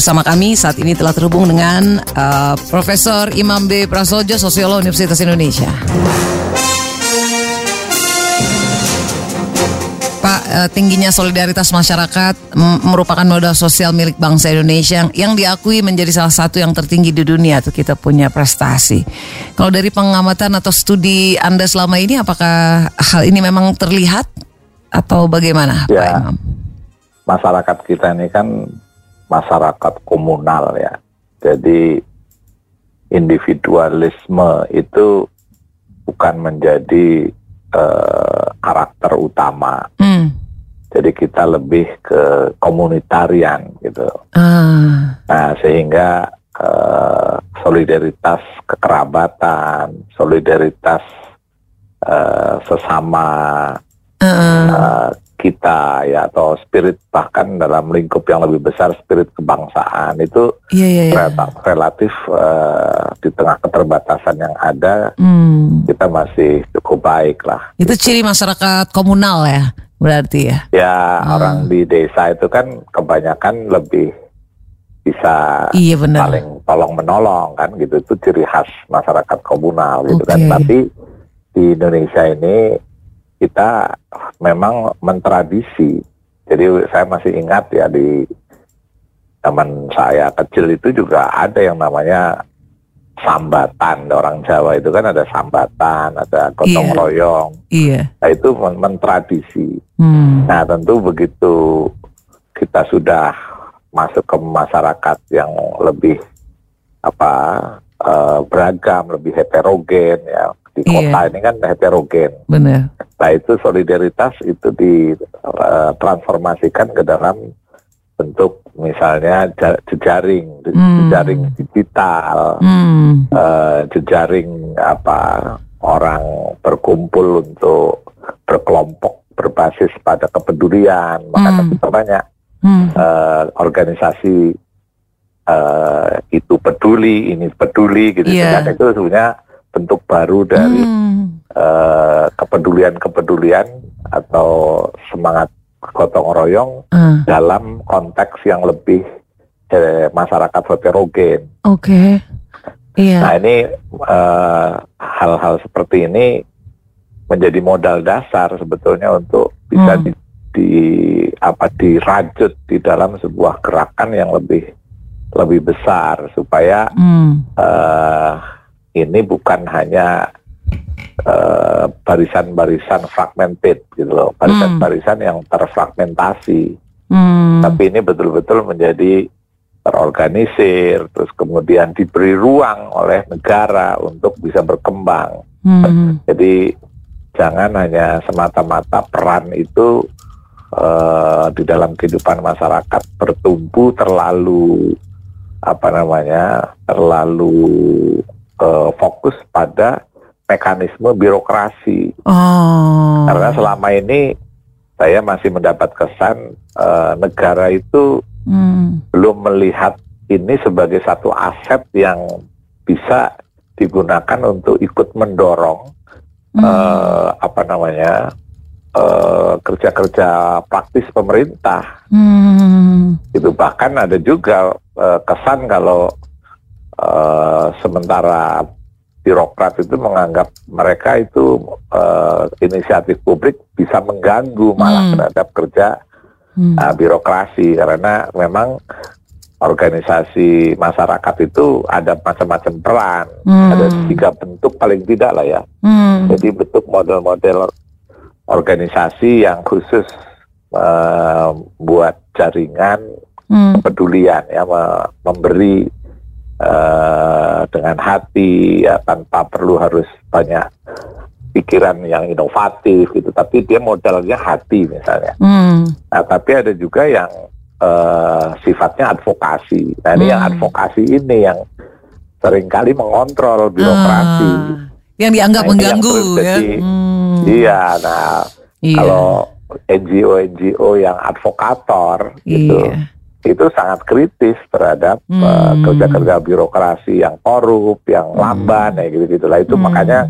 Bersama kami saat ini telah terhubung dengan uh, Profesor Imam B. Prasojo, Sosiolog Universitas Indonesia. Pak, uh, tingginya solidaritas masyarakat merupakan modal sosial milik bangsa Indonesia yang, yang diakui menjadi salah satu yang tertinggi di dunia. Tuh kita punya prestasi. Kalau dari pengamatan atau studi Anda selama ini, apakah hal ini memang terlihat atau bagaimana, ya, Pak Imam? Masyarakat kita ini kan masyarakat komunal ya. Jadi individualisme itu bukan menjadi uh, karakter utama. Mm. Jadi kita lebih ke komunitarian gitu. Uh. Nah sehingga uh, solidaritas kekerabatan, solidaritas uh, sesama uh. Uh, kita ya atau spirit bahkan dalam lingkup yang lebih besar spirit kebangsaan itu yeah, yeah, yeah. relatif uh, di tengah keterbatasan yang ada hmm. kita masih cukup baik lah. Itu gitu. ciri masyarakat komunal ya berarti ya? Ya hmm. orang di desa itu kan kebanyakan lebih bisa iya, bener. paling tolong menolong kan gitu itu ciri khas masyarakat komunal gitu okay. kan tapi di Indonesia ini kita memang mentradisi. Jadi saya masih ingat ya di zaman saya kecil itu juga ada yang namanya sambatan. Orang Jawa itu kan ada sambatan, ada gotong yeah. royong. Iya. Nah itu mentradisi. Hmm. Nah tentu begitu kita sudah masuk ke masyarakat yang lebih apa uh, beragam, lebih heterogen ya di kota iya. ini kan heterogen. Benar. Nah itu solidaritas itu ditransformasikan eh, ke dalam bentuk misalnya jejaring, hmm. jejaring digital, hmm. uh, jejaring apa orang berkumpul untuk berkelompok berbasis pada kepedulian, makanya hmm. kita banyak hmm. uh, organisasi uh, itu peduli, ini peduli gitu yeah. kan itu sebenarnya bentuk baru dari hmm. uh, kepedulian-kepedulian atau semangat gotong royong hmm. dalam konteks yang lebih eh, masyarakat heterogen. Oke. Okay. Iya. Nah ini hal eh, hal-hal seperti ini menjadi modal dasar sebetulnya untuk bisa hmm. di, di apa dirajut di dalam sebuah gerakan yang lebih lebih besar supaya hmm. uh, ini bukan hanya eh, barisan-barisan uh, fragmented gitu loh, barisan-barisan hmm. yang terfragmentasi. Hmm. Tapi ini betul-betul menjadi terorganisir, terus kemudian diberi ruang oleh negara untuk bisa berkembang. Hmm. Jadi jangan hanya semata-mata peran itu uh, di dalam kehidupan masyarakat bertumbuh terlalu apa namanya terlalu uh, fokus pada mekanisme birokrasi. Oh. Karena selama ini saya masih mendapat kesan uh, negara itu hmm. belum melihat ini sebagai satu aset yang bisa digunakan untuk ikut mendorong hmm. uh, apa namanya kerja-kerja uh, praktis pemerintah. Hmm. Itu bahkan ada juga uh, kesan kalau Uh, sementara birokrat itu menganggap mereka itu uh, inisiatif publik bisa mengganggu malah hmm. terhadap kerja hmm. uh, birokrasi karena memang organisasi masyarakat itu ada macam-macam peran, hmm. ada tiga bentuk paling tidak lah ya. Hmm. Jadi bentuk model-model organisasi yang khusus uh, buat jaringan hmm. kepedulian ya memberi uh, dengan hati ya tanpa perlu harus banyak pikiran yang inovatif gitu tapi dia modalnya hati misalnya hmm. nah tapi ada juga yang uh, sifatnya advokasi nah ini hmm. yang advokasi ini yang sering kali mengontrol birokrasi uh, yang dianggap nah, mengganggu yang ya hmm. iya nah iya. kalau NGO NGO yang advokator gitu, iya. gitu itu sangat kritis terhadap hmm. uh, kerja-kerja birokrasi yang korup, yang hmm. lamban, ya gitu gitulah itu hmm. makanya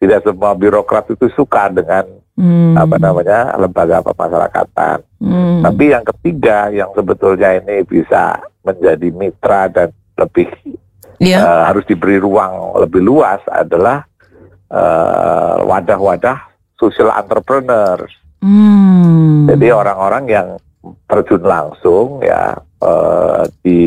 tidak semua birokrat itu suka dengan hmm. apa namanya lembaga pemasyarakatan. Hmm. Tapi yang ketiga yang sebetulnya ini bisa menjadi mitra dan lebih Iya. eh, harus diberi ruang lebih luas adalah eh, wadah-wadah social entrepreneurs. Hmm. Jadi orang-orang yang terjun langsung ya eh, di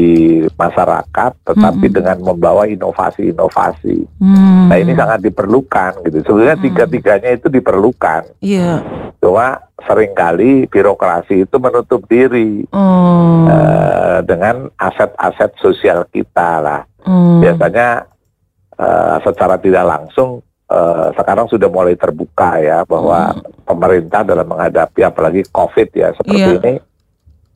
masyarakat, tetapi Mm-mm. dengan membawa inovasi-inovasi. Hmm. Nah ini sangat diperlukan gitu. Sebenarnya Mm. tiga-tiganya itu diperlukan. Iya. Cuma sering kali birokrasi itu menutup diri Oh. eh, dengan aset-aset sosial kita lah. Hmm. Biasanya eh, secara tidak langsung eh, sekarang sudah mulai terbuka ya bahwa pemerintah dalam menghadapi apalagi COVID ya seperti Iya. ini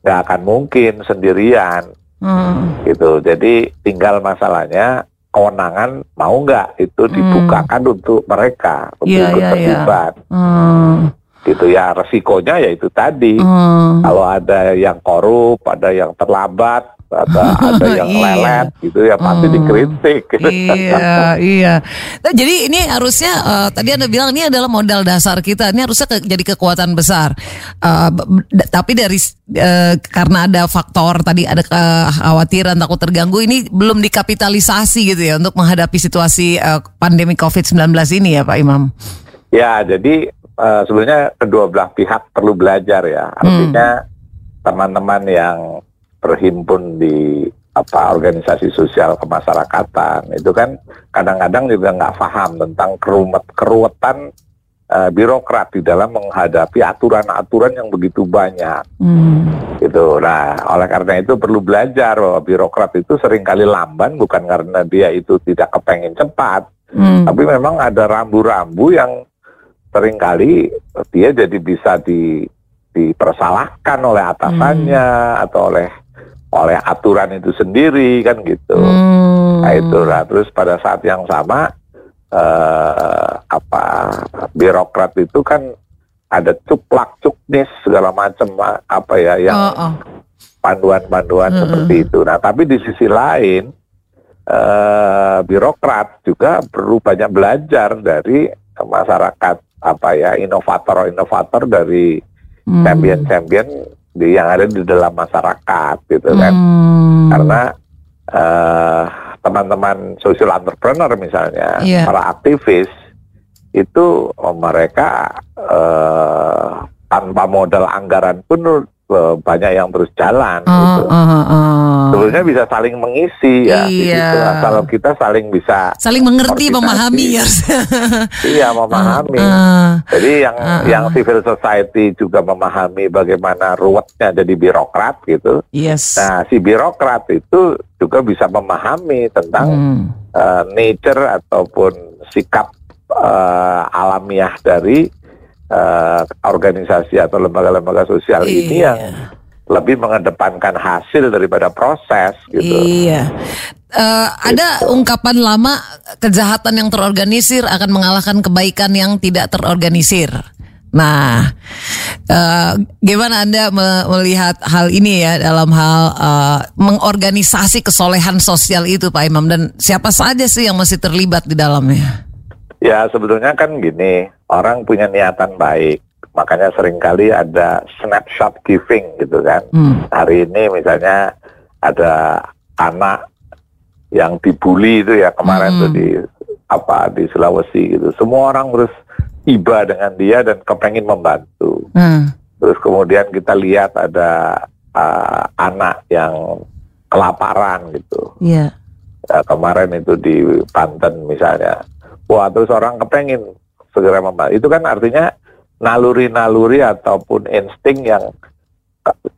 nggak akan mungkin sendirian Hmm. gitu. Jadi tinggal masalahnya kewenangan mau nggak itu Hmm. dibukakan untuk mereka untuk Iya, ikut iya, terlibat Hmm. gitu ya resikonya ya itu tadi Hmm. kalau ada yang korup ada yang terlambat ada ada yang Iya. lelet gitu ya pasti Hmm. dikritik gitu. iya, iya. Nah, jadi ini harusnya eh, tadi anda bilang ini adalah modal dasar kita. Ini harusnya ke- jadi kekuatan besar. B- tapi dari eh, karena ada faktor tadi ada kekhawatiran takut terganggu ini belum dikapitalisasi gitu ya untuk menghadapi situasi eh, pandemi COVID-19 ini ya Pak Imam. Ya, jadi eh, sebenarnya kedua belah pihak perlu belajar ya. Artinya teman-teman yang berhimpun di apa organisasi sosial kemasyarakatan itu kan kadang-kadang juga nggak paham tentang kerumet keruwetan eh, birokrat di dalam menghadapi aturan-aturan yang begitu banyak Hmm. gitu. Nah, oleh karena itu perlu belajar bahwa birokrat itu sering kali lamban bukan karena dia itu tidak kepengen cepat, Hmm. tapi memang ada rambu-rambu yang sering kali dia jadi bisa di dipersalahkan oleh atasannya atau oleh oleh aturan itu sendiri kan gitu. Hmm. Nah itu lah. Terus pada saat yang sama eh, apa birokrat itu kan ada cuplak cuknis segala macam apa ya yang Oh, oh. panduan-panduan Mm-mm. seperti itu. Nah, tapi di sisi lain eh, birokrat juga perlu banyak belajar dari masyarakat apa ya inovator-inovator dari Hmm. champion-champion di yang ada di dalam masyarakat gitu kan. Hmm. Karena eh, teman-teman social entrepreneur misalnya, Iya. para aktivis itu oh, mereka eh, tanpa modal anggaran pun banyak yang terus jalan Oh, gitu. oh, oh, oh. Sebenarnya bisa saling mengisi ya Iya. situ. Kalau kita saling bisa saling mengerti, memahami ya. iya memahami. Ah, Jadi yang Ah, yang ah. civil society juga memahami bagaimana ruwetnya jadi birokrat gitu. yes. Nah, si birokrat itu juga bisa memahami tentang Hmm. eh, nature ataupun sikap eh, alamiah dari eh, organisasi atau lembaga-lembaga sosial ini Iya. yang lebih mengedepankan hasil daripada proses gitu. Iya. Eh, ada ungkapan lama kejahatan yang terorganisir akan mengalahkan kebaikan yang tidak terorganisir. Nah, eh, gimana anda me- melihat hal ini ya dalam hal eh, mengorganisasi kesolehan sosial itu, Pak Imam? Dan siapa saja sih yang masih terlibat di dalamnya? Ya sebetulnya kan gini, orang punya niatan baik, makanya sering kali ada snapshot giving gitu kan. Hmm. Hari ini misalnya ada anak yang dibully itu ya kemarin Hmm. tuh di apa di Sulawesi gitu. Semua orang terus tiba dengan dia dan kepengin membantu. Hmm. Terus kemudian kita lihat ada uh, anak yang kelaparan gitu. Iya. Ya, kemarin itu di Banten misalnya. Wah, terus orang kepengin segera membantu. Itu kan artinya naluri-naluri ataupun insting yang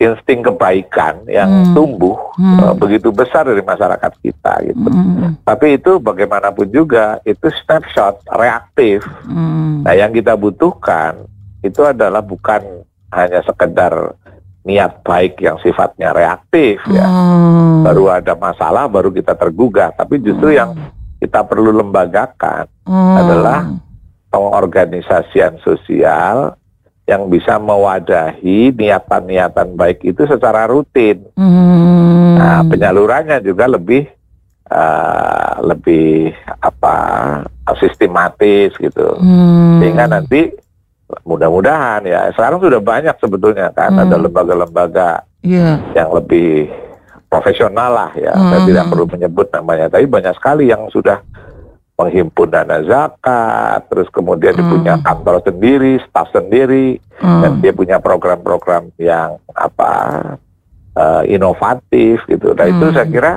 insting kebaikan yang Hmm. tumbuh Hmm. eh, begitu besar dari masyarakat kita gitu. Hmm. Tapi itu bagaimanapun juga itu snapshot reaktif. Hmm. Nah, yang kita butuhkan itu adalah bukan hanya sekedar niat baik yang sifatnya reaktif ya. Hmm. Baru ada masalah baru kita tergugah, tapi justru yang kita perlu lembagakan Hmm. adalah pengorganisasian sosial yang bisa mewadahi niatan-niatan baik itu secara rutin. Hmm. Nah, penyalurannya juga lebih eh, lebih apa sistematis gitu. Hmm. Sehingga nanti mudah-mudahan ya sekarang sudah banyak sebetulnya kan Hmm. ada lembaga-lembaga Iya. yang lebih profesional lah ya. Saya Hmm. tidak perlu menyebut namanya, tapi banyak sekali yang sudah menghimpun dana zakat, terus kemudian dia Hmm. punya kantor sendiri, staf sendiri, dan Hmm. dia punya program-program yang apa eh, inovatif gitu. Nah itu Hmm. saya kira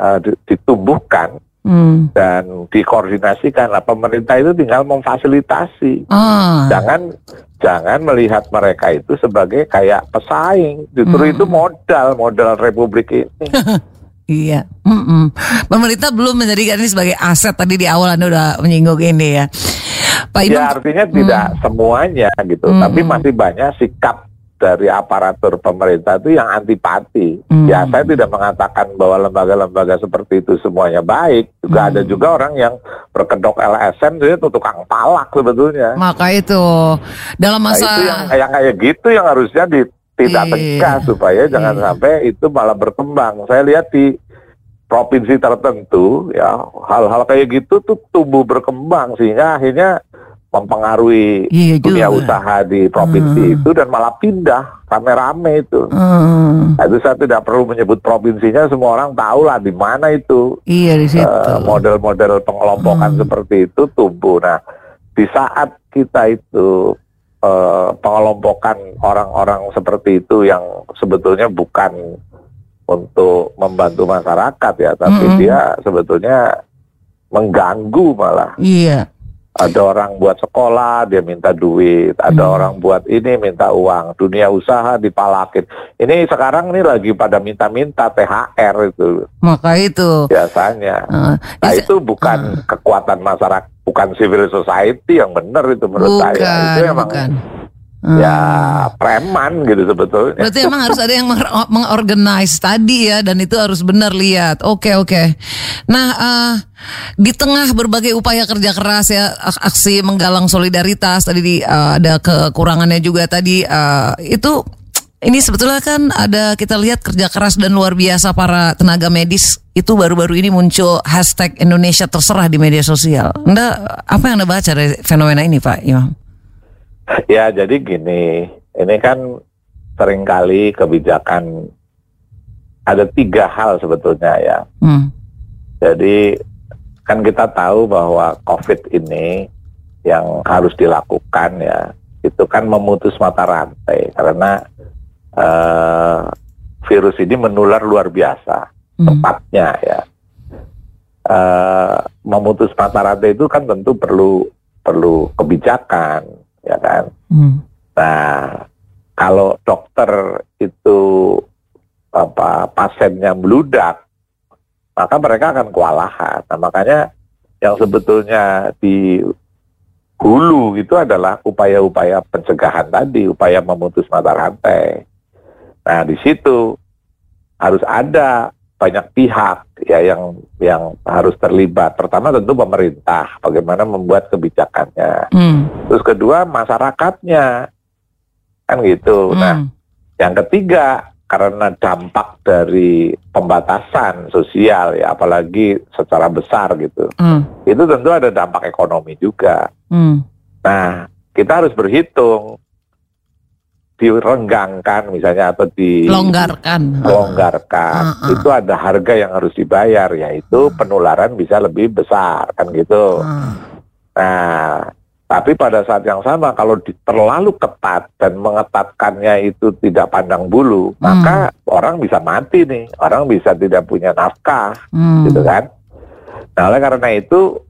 eh, di- ditumbuhkan Hmm. dan dikoordinasikan. Nah pemerintah itu tinggal memfasilitasi. Ah. Jangan jangan melihat mereka itu sebagai kayak pesaing. Justru Hmm. itu modal modal republik ini. Iya, Mm-mm. pemerintah belum menjadikan ini sebagai aset. Tadi di awal anda udah menyinggung ini ya, Pak Imam. ya artinya tidak semuanya gitu, Hmm. tapi masih banyak sikap dari aparatur pemerintah itu yang antipati. Hmm. Ya saya tidak mengatakan bahwa lembaga-lembaga seperti itu semuanya baik. Juga Hmm. ada juga orang yang berkedok LSM dia tuh tukang palak sebetulnya. Maka itu dalam Nah, masa itu yang yang kayak gitu yang harusnya di, tidak Iya. tegas supaya jangan Iya. sampai itu malah berkembang. Saya lihat di provinsi tertentu ya hal-hal kayak gitu tuh tumbuh berkembang sehingga akhirnya mempengaruhi Iya dunia juga. usaha di provinsi Hmm. itu dan malah pindah rame-rame itu. Hmm. Nah, itu saya tidak perlu menyebut provinsinya, semua orang tahu lah di mana itu Iya di situ. eh, model-model pengelompokan Hmm. seperti itu tumbuh. Nah, di saat kita itu eh, pengelompokan orang-orang seperti itu yang sebetulnya bukan untuk membantu masyarakat ya, tapi Mm-mm. dia sebetulnya mengganggu malah. Iya. Ada orang buat sekolah, dia minta duit. Ada Hmm. orang buat ini, minta uang. Dunia usaha dipalakin. Ini sekarang ini lagi pada minta-minta THR itu Maka itu. biasanya. eh, Nah itu bukan kekuatan masyarakat, bukan civil society yang benar itu menurut bukan, saya. Itu emang bukan. Ya Hmm. preman gitu sebetulnya. Berarti emang harus ada yang meng- mengorganize tadi ya dan itu harus benar lihat. Oke oke. Nah eh, di tengah berbagai upaya kerja keras ya ak- aksi menggalang solidaritas tadi di, eh, ada kekurangannya juga tadi eh, itu ini sebetulnya kan ada kita lihat kerja keras dan luar biasa para tenaga medis itu baru-baru ini muncul hashtag Indonesia terserah di media sosial. Anda apa yang anda baca dari fenomena ini Pak Imam? Ya jadi gini, ini kan sering kali kebijakan ada tiga hal sebetulnya ya. Hmm. Jadi kan kita tahu bahwa COVID ini yang harus dilakukan ya itu kan memutus mata rantai karena eh, virus ini menular luar biasa Hmm. tepatnya ya. Eh, memutus mata rantai itu kan tentu perlu perlu kebijakan ya kan. Hmm. Nah, kalau dokter itu apa pasiennya meludak, maka mereka akan kewalahan. Nah, makanya yang sebetulnya di hulu itu adalah upaya-upaya pencegahan tadi, upaya memutus mata rantai. Nah, di situ harus ada banyak pihak ya yang yang harus terlibat. Pertama tentu pemerintah, bagaimana membuat kebijakannya. Hmm. Terus kedua masyarakatnya kan gitu. Nah, Hmm. yang ketiga karena dampak dari pembatasan sosial ya, apalagi secara besar gitu, Hmm. itu tentu ada dampak ekonomi juga. Hmm. Nah, kita harus berhitung direnggangkan misalnya atau di Longgarkan. longgarkan Ah, ah. itu ada harga yang harus dibayar yaitu penularan bisa lebih besar kan gitu. Ah. Nah, tapi pada saat yang sama kalau di- terlalu ketat dan mengetatkannya itu tidak pandang bulu, Hmm. maka orang bisa mati nih, orang bisa tidak punya nafkah, Hmm. gitu kan? Nah, oleh karena itu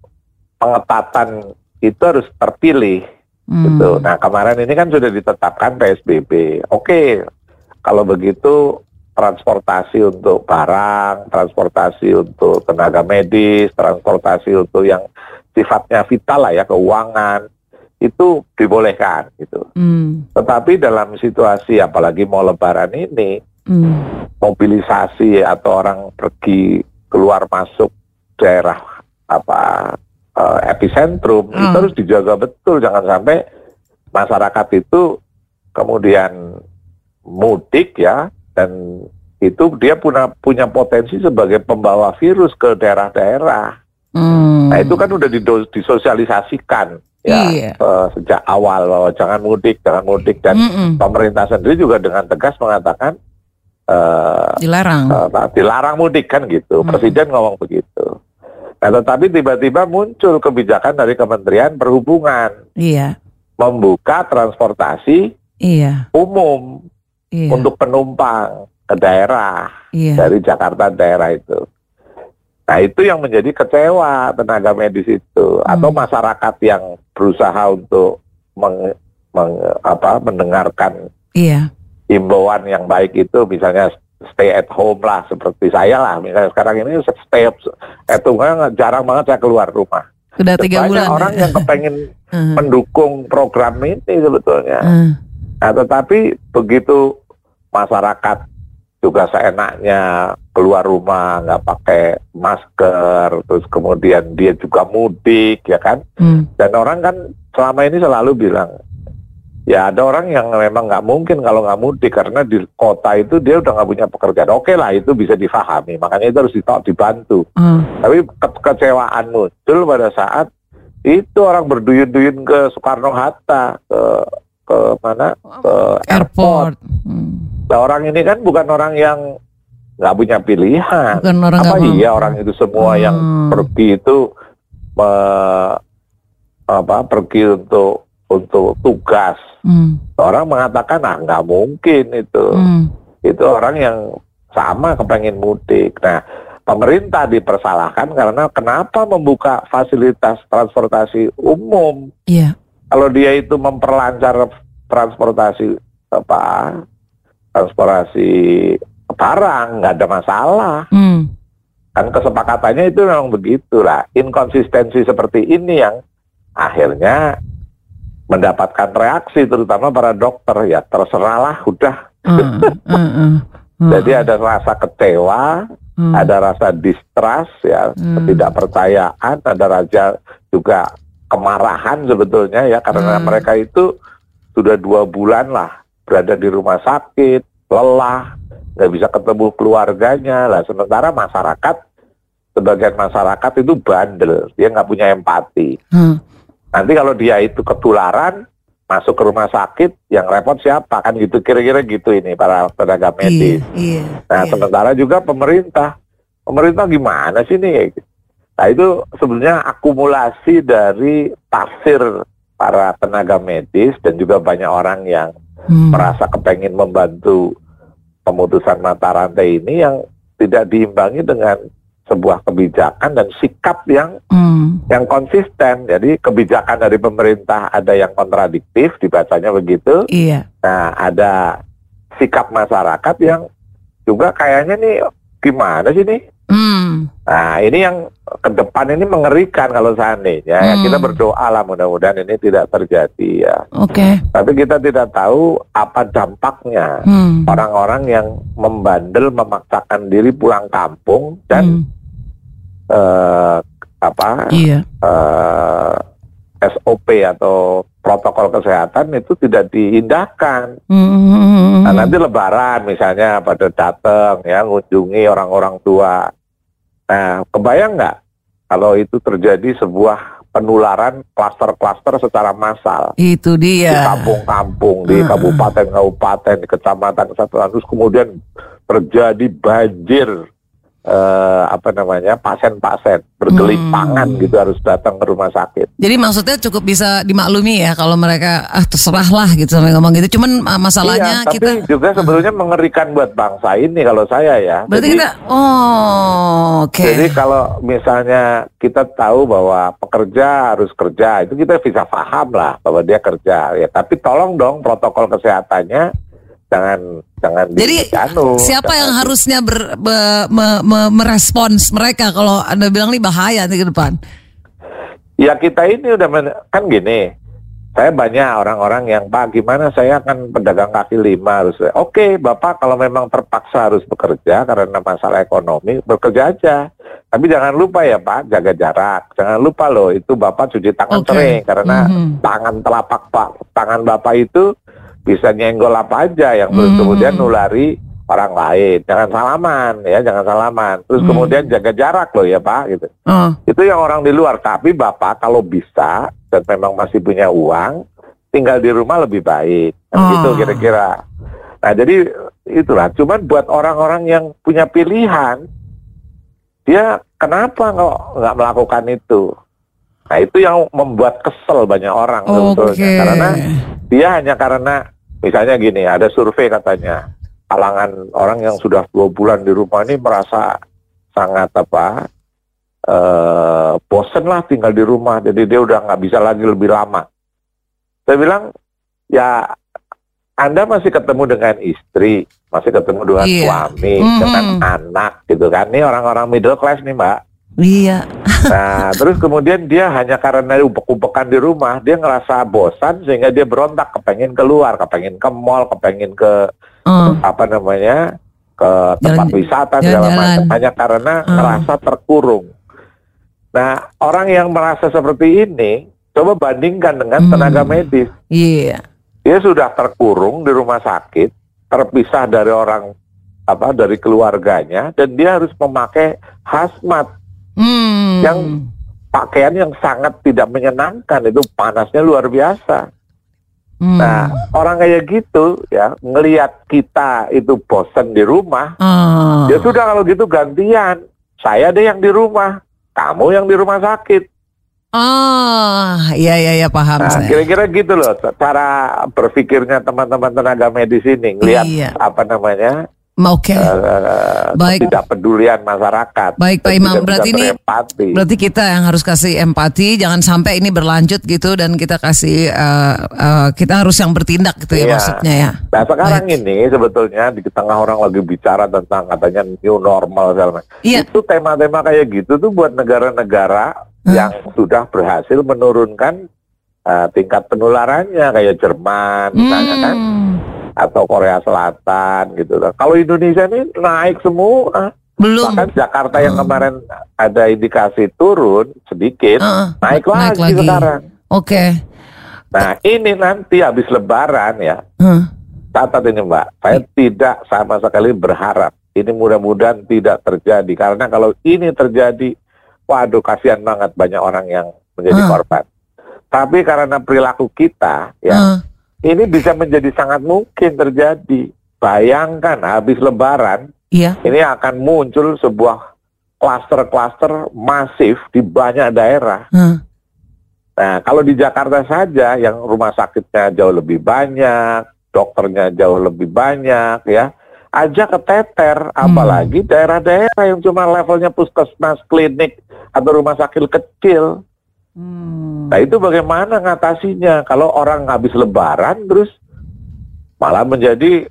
pengetatan itu harus terpilih, Hmm. gitu. Nah, kemarin ini kan sudah ditetapkan PSBB. Oke, kalau begitu transportasi untuk barang, transportasi untuk tenaga medis, transportasi untuk yang sifatnya vital lah ya keuangan itu dibolehkan gitu. Hmm. Tetapi dalam situasi apalagi mau lebaran ini Hmm. mobilisasi atau orang pergi keluar masuk daerah apa eh, epicentrum Hmm. itu harus dijaga betul jangan sampai masyarakat itu kemudian mudik ya dan itu dia punya punya potensi sebagai pembawa virus ke daerah-daerah. Hmm. Nah itu kan udah dido- disosialisasikan ya Iya. eh, sejak awal bahwa jangan mudik, jangan mudik dan Mm-mm. pemerintah sendiri juga dengan tegas mengatakan eh, Dilarang. apa, dilarang mudik kan gitu. Hmm. Presiden ngomong begitu. Nah, tetapi tiba-tiba muncul kebijakan dari Kementerian Perhubungan Iya. membuka transportasi Iya. umum Iya. untuk penumpang ke daerah Iya. dari Jakarta daerah itu. Nah itu yang menjadi kecewa tenaga medis itu atau Hmm. masyarakat yang berusaha untuk meng, meng- apa, mendengarkan Iya. imbauan yang baik itu misalnya stay at home lah seperti saya lah misalnya sekarang ini stay at home jarang banget saya keluar rumah. Sudah tiga Banyak bulan. orang ya? yang kepengen Hmm. mendukung program ini sebetulnya. Hmm. Nah, tetapi begitu masyarakat juga seenaknya keluar rumah nggak pakai masker, terus kemudian dia juga mudik, ya kan? Hmm. Dan orang kan selama ini selalu bilang, ya ada orang yang memang nggak mungkin kalau nggak mudik karena di kota itu dia udah nggak punya pekerjaan. Oke lah, itu bisa difahami, makanya itu harus ditolak dibantu. Hmm. Tapi ke- kekecewaan muncul pada saat itu orang berduyun-duyun ke Soekarno Hatta, ke ke mana? Ke Airport. Hmm. Nah, orang ini kan bukan orang yang nggak punya pilihan. Bukan orang Apa iya orang itu semua yang Hmm. pergi itu me- apa pergi untuk untuk tugas. Hmm. Orang mengatakan ah nggak mungkin itu. Hmm. Itu orang yang sama kepengen mudik. Nah, pemerintah dipersalahkan karena kenapa membuka fasilitas transportasi umum Iya. kalau dia itu memperlancar transportasi apa transportasi barang nggak ada masalah Hmm. kan kesepakatannya itu memang begitulah inkonsistensi seperti ini yang akhirnya mendapatkan reaksi terutama para dokter ya terserahlah udah. Hmm. Hmm. Hmm. jadi ada rasa kecewa Hmm. ada rasa distrust ya Hmm. ketidakpercayaan ada raja juga kemarahan sebetulnya ya karena Hmm. mereka itu sudah dua bulan lah berada di rumah sakit lelah nggak bisa ketemu keluarganya lah sementara masyarakat sebagian masyarakat itu bandel dia nggak punya empati Hmm. Nanti kalau dia itu ketularan masuk ke rumah sakit yang repot siapa kan gitu kira-kira gitu ini para tenaga medis Iya. Iya. Nah, iya. sementara juga pemerintah. Pemerintah gimana sih nih? Nah, itu sebenarnya akumulasi dari tafsir para tenaga medis dan juga banyak orang yang Hmm. merasa kepengen membantu pemutusan mata rantai ini yang tidak diimbangi dengan sebuah kebijakan dan sikap yang Hmm. yang konsisten. Jadi kebijakan dari pemerintah ada yang kontradiktif dibacanya begitu. Iya. Nah, ada sikap masyarakat yang juga kayaknya nih gimana sih nih? Hmm. Nah, ini yang ke depan ini mengerikan kalau seandainya. Ya, Hmm. kita berdoa lah mudah-mudahan ini tidak terjadi ya. Oke. Tapi kita tidak tahu apa dampaknya. Hmm. Orang-orang yang membandel memaksakan diri pulang kampung dan Hmm. Eh, apa Iya. eh, SOP atau protokol kesehatan itu tidak diindahkan. Hmm. Nah, nanti lebaran misalnya pada datang ya ngunjungi orang-orang tua. Nah, kebayang nggak kalau itu terjadi sebuah penularan klaster-klaster secara massal Itu di dia. kampung-kampung, di kabupaten-kabupaten, di kecamatan, kesatuan, terus kemudian terjadi banjir eh, apa namanya pasien-pasien bergelimpangan Hmm. gitu harus datang ke rumah sakit. Jadi maksudnya cukup bisa dimaklumi ya kalau mereka ah terserah lah gitu sampai ngomong gitu. Cuman ah, masalahnya iya, tapi kita juga sebetulnya mengerikan buat bangsa ini kalau saya ya. berarti Jadi- kita oh oke. Jadi kalau misalnya kita tahu bahwa pekerja harus kerja, itu kita bisa paham lah bahwa dia kerja ya. Tapi tolong dong protokol kesehatannya jangan jangan Jadi anu, siapa yang jangan- harusnya ber, be- me- me- merespons mereka kalau anda bilang nih bahaya nanti ke depan? Ya kita ini udah men- kan gini. Saya banyak orang-orang yang Pak gimana saya akan pedagang kaki lima harus Oke Bapak kalau memang terpaksa harus bekerja karena masalah ekonomi bekerja aja Tapi jangan lupa ya Pak jaga jarak Jangan lupa loh itu Bapak cuci tangan Oke. sering Karena Mhm. tangan telapak Pak tangan Bapak itu bisa nyenggol apa aja yang terus Mhm. kemudian nulari orang lain jangan salaman ya jangan salaman terus Mhm. kemudian jaga jarak loh ya Pak gitu Oh, itu yang orang di luar tapi bapak kalau bisa dan memang masih punya uang tinggal di rumah lebih baik kan Oh. gitu kira-kira nah jadi itulah. Cuman buat orang-orang yang punya pilihan, dia kenapa nggak nggak melakukan itu? Nah itu yang membuat kesel banyak orang sebetulnya. Oke. Karena dia hanya karena misalnya gini, ada survei katanya kalangan orang yang sudah dua bulan di rumah ini merasa sangat apa eh bosen lah tinggal di rumah, jadi dia udah nggak bisa lagi lebih lama. Saya bilang ya anda masih ketemu dengan istri, masih ketemu dengan Iya. suami, Mhm. dengan anak gitu kan. Ini orang-orang middle class nih mbak. Iya. Nah, terus kemudian dia hanya karena ubek-ubekan di rumah, dia ngerasa bosan sehingga dia berontak, kepengen keluar, kepengen ke mall, kepengen ke Oh. apa namanya ke tempat Jalan- wisata segala macam, hanya karena Hmm. ngerasa terkurung. Nah, orang yang merasa seperti ini, coba bandingkan dengan Hmm. tenaga medis. Iya. Dia sudah terkurung di rumah sakit, terpisah dari orang apa dari keluarganya, dan dia harus memakai hazmat Hmm. Yang pakaian yang sangat tidak menyenangkan itu panasnya luar biasa. Hmm. Nah, orang kayak gitu ya ngelihat kita itu bosan di rumah, Ah. ya sudah kalau gitu gantian. Saya deh yang di rumah, kamu yang di rumah sakit. Ah, iya iya iya paham Nah, saya. kira-kira gitu loh cara berpikirnya teman-teman tenaga medis ini ngelihat Iya. apa namanya Oke. eh, Baik. ketidakpedulian masyarakat. Baik, Pak Imam. tidak Berarti ini- berempati. Berarti kita yang harus kasih empati, jangan sampai ini berlanjut gitu dan kita kasih eh, eh, kita harus yang bertindak gitu ya Iya. maksudnya ya. Nah sekarang Baik. ini sebetulnya di tengah orang lagi bicara tentang katanya new normal segala macam. Iya. Itu tema-tema kayak gitu tuh buat negara-negara yang sudah berhasil menurunkan uh, tingkat penularannya kayak Jerman misalnya kan Hmm. Atau Korea Selatan gitu. Kalau Indonesia ini naik semua. Belum. Bahkan Jakarta yang kemarin ada indikasi turun sedikit, Heeh. naik, lagi, sekarang. Oke. Nah ini nanti habis Lebaran ya, catat ini Mbak, saya tidak sama sekali berharap ini mudah-mudahan tidak terjadi karena kalau ini terjadi, waduh kasihan banget banyak orang yang menjadi Ah. korban. Tapi karena perilaku kita, ya. Ini bisa menjadi sangat mungkin terjadi. Bayangkan habis Lebaran Iya. ini akan muncul sebuah klaster-klaster masif di banyak daerah. Huh. Nah, kalau di Jakarta saja yang rumah sakitnya jauh lebih banyak, dokternya jauh lebih banyak ya. Aja keteter, apalagi daerah-daerah yang cuma levelnya puskesmas, klinik atau rumah sakit kecil. Hmm. Nah, itu bagaimana ngatasinya? Kalau orang habis lebaran terus malah menjadi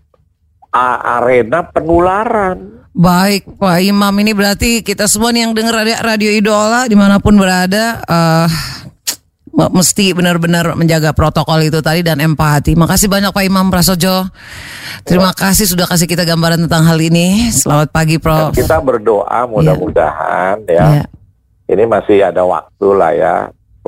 arena penularan. Baik Pak Imam ini berarti kita semua nih yang dengar radio, radio idola di mana pun berada me- mesti benar-benar menjaga protokol itu tadi dan empati. Makasih banyak Pak Imam Prasojo. Terima kasih sudah kasih kita gambaran tentang hal ini. Selamat pagi Dan Prof. kita berdoa mudah-mudahan ya Iya. ini masih ada waktu lah ya.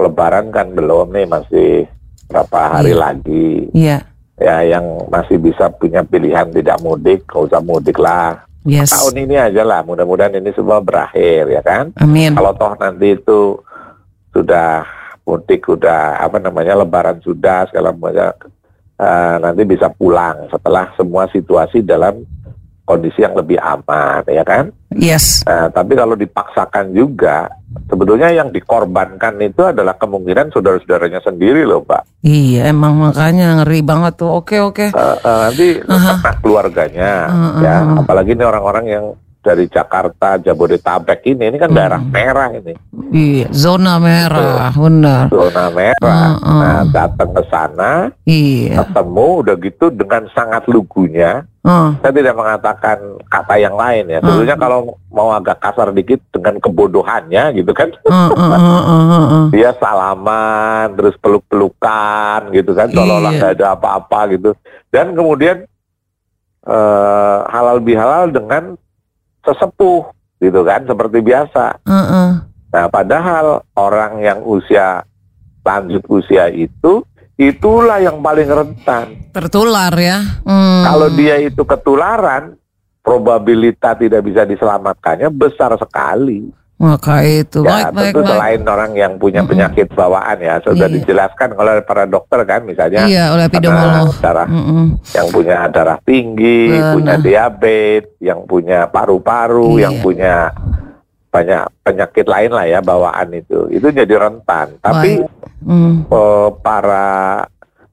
Lebaran kan belum nih masih berapa hari Iya. lagi. Iya. Ya yang masih bisa punya pilihan tidak mudik, nggak usah mudik lah. Yes. Tahun ini aja lah, mudah-mudahan ini semua berakhir ya kan. Amin. Kalau toh nanti itu sudah mudik, sudah apa namanya Lebaran sudah segala macam, eh, nanti bisa pulang setelah semua situasi dalam kondisi yang lebih aman ya kan. Yes. Nah, tapi kalau dipaksakan juga, sebetulnya yang dikorbankan itu adalah kemungkinan saudara-saudaranya sendiri loh, Pak. Iya, emang makanya ngeri banget tuh. Oke, oke. Eh, eh, nanti Aha. kena keluarganya, Uh, ya. uh, uh. Apalagi ini orang-orang yang dari Jakarta, Jabodetabek ini, ini kan Hmm. daerah merah ini, Iya, zona merah, benar. zona merah. Uh, uh. Nah, datang ke sana, Iya. ketemu, udah gitu dengan sangat lugunya. Uh, Saya tidak mengatakan kata yang lain ya. Sebetulnya kalau mau agak kasar dikit dengan kebodohannya gitu kan. uh, uh, uh, uh, uh, uh. dia salaman terus peluk-pelukan gitu kan seolah-olah Iya. nggak ada apa-apa gitu dan kemudian eh, halal bihalal dengan sesepuh gitu kan seperti biasa Uh, uh. nah padahal orang yang usia lanjut usia itu itulah yang paling rentan Tertular ya. Hmm. kalau dia itu ketularan probabilitas tidak bisa diselamatkannya besar sekali Maka itu Ya, baik baik tentu baik. selain orang yang punya penyakit bawaan ya, sudah Iya. dijelaskan oleh para dokter kan, misalnya Iya, oleh epidemiolog. darah Mm-mm. yang punya darah tinggi, Benar. punya diabetes, yang punya paru-paru, Iya. yang punya banyak penyakit lain lah ya bawaan itu, itu jadi rentan. Tapi Mm, eh, para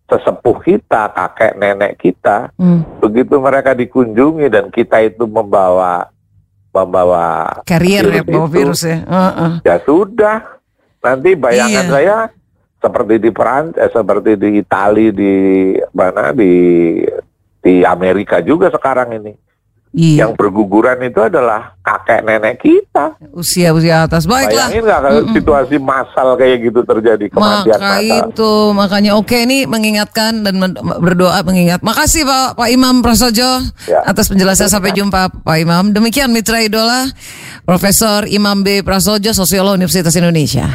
sesepuh kita, kakek nenek kita, mm. begitu mereka dikunjungi dan kita itu membawa membawa Carrier ya, virus bawa virus ya. Heeh. ya sudah. Nanti bayangan Iya. saya seperti di Perancis, eh, seperti di Itali, di mana di di Amerika juga sekarang ini. Iya. Yang berguguran itu adalah kakek nenek kita. Usia usia atas. Baiklah. Bayangin nggak kalau situasi massal kayak gitu terjadi kematian Maka massal. itu makanya oke ini mengingatkan dan men- berdoa mengingat. Makasih Pak Pak Imam Prasojo Ya. atas penjelasan sampai jumpa Pak Imam. Demikian Mitra Idola Profesor Imam B Prasojo Sosiolog Universitas Indonesia.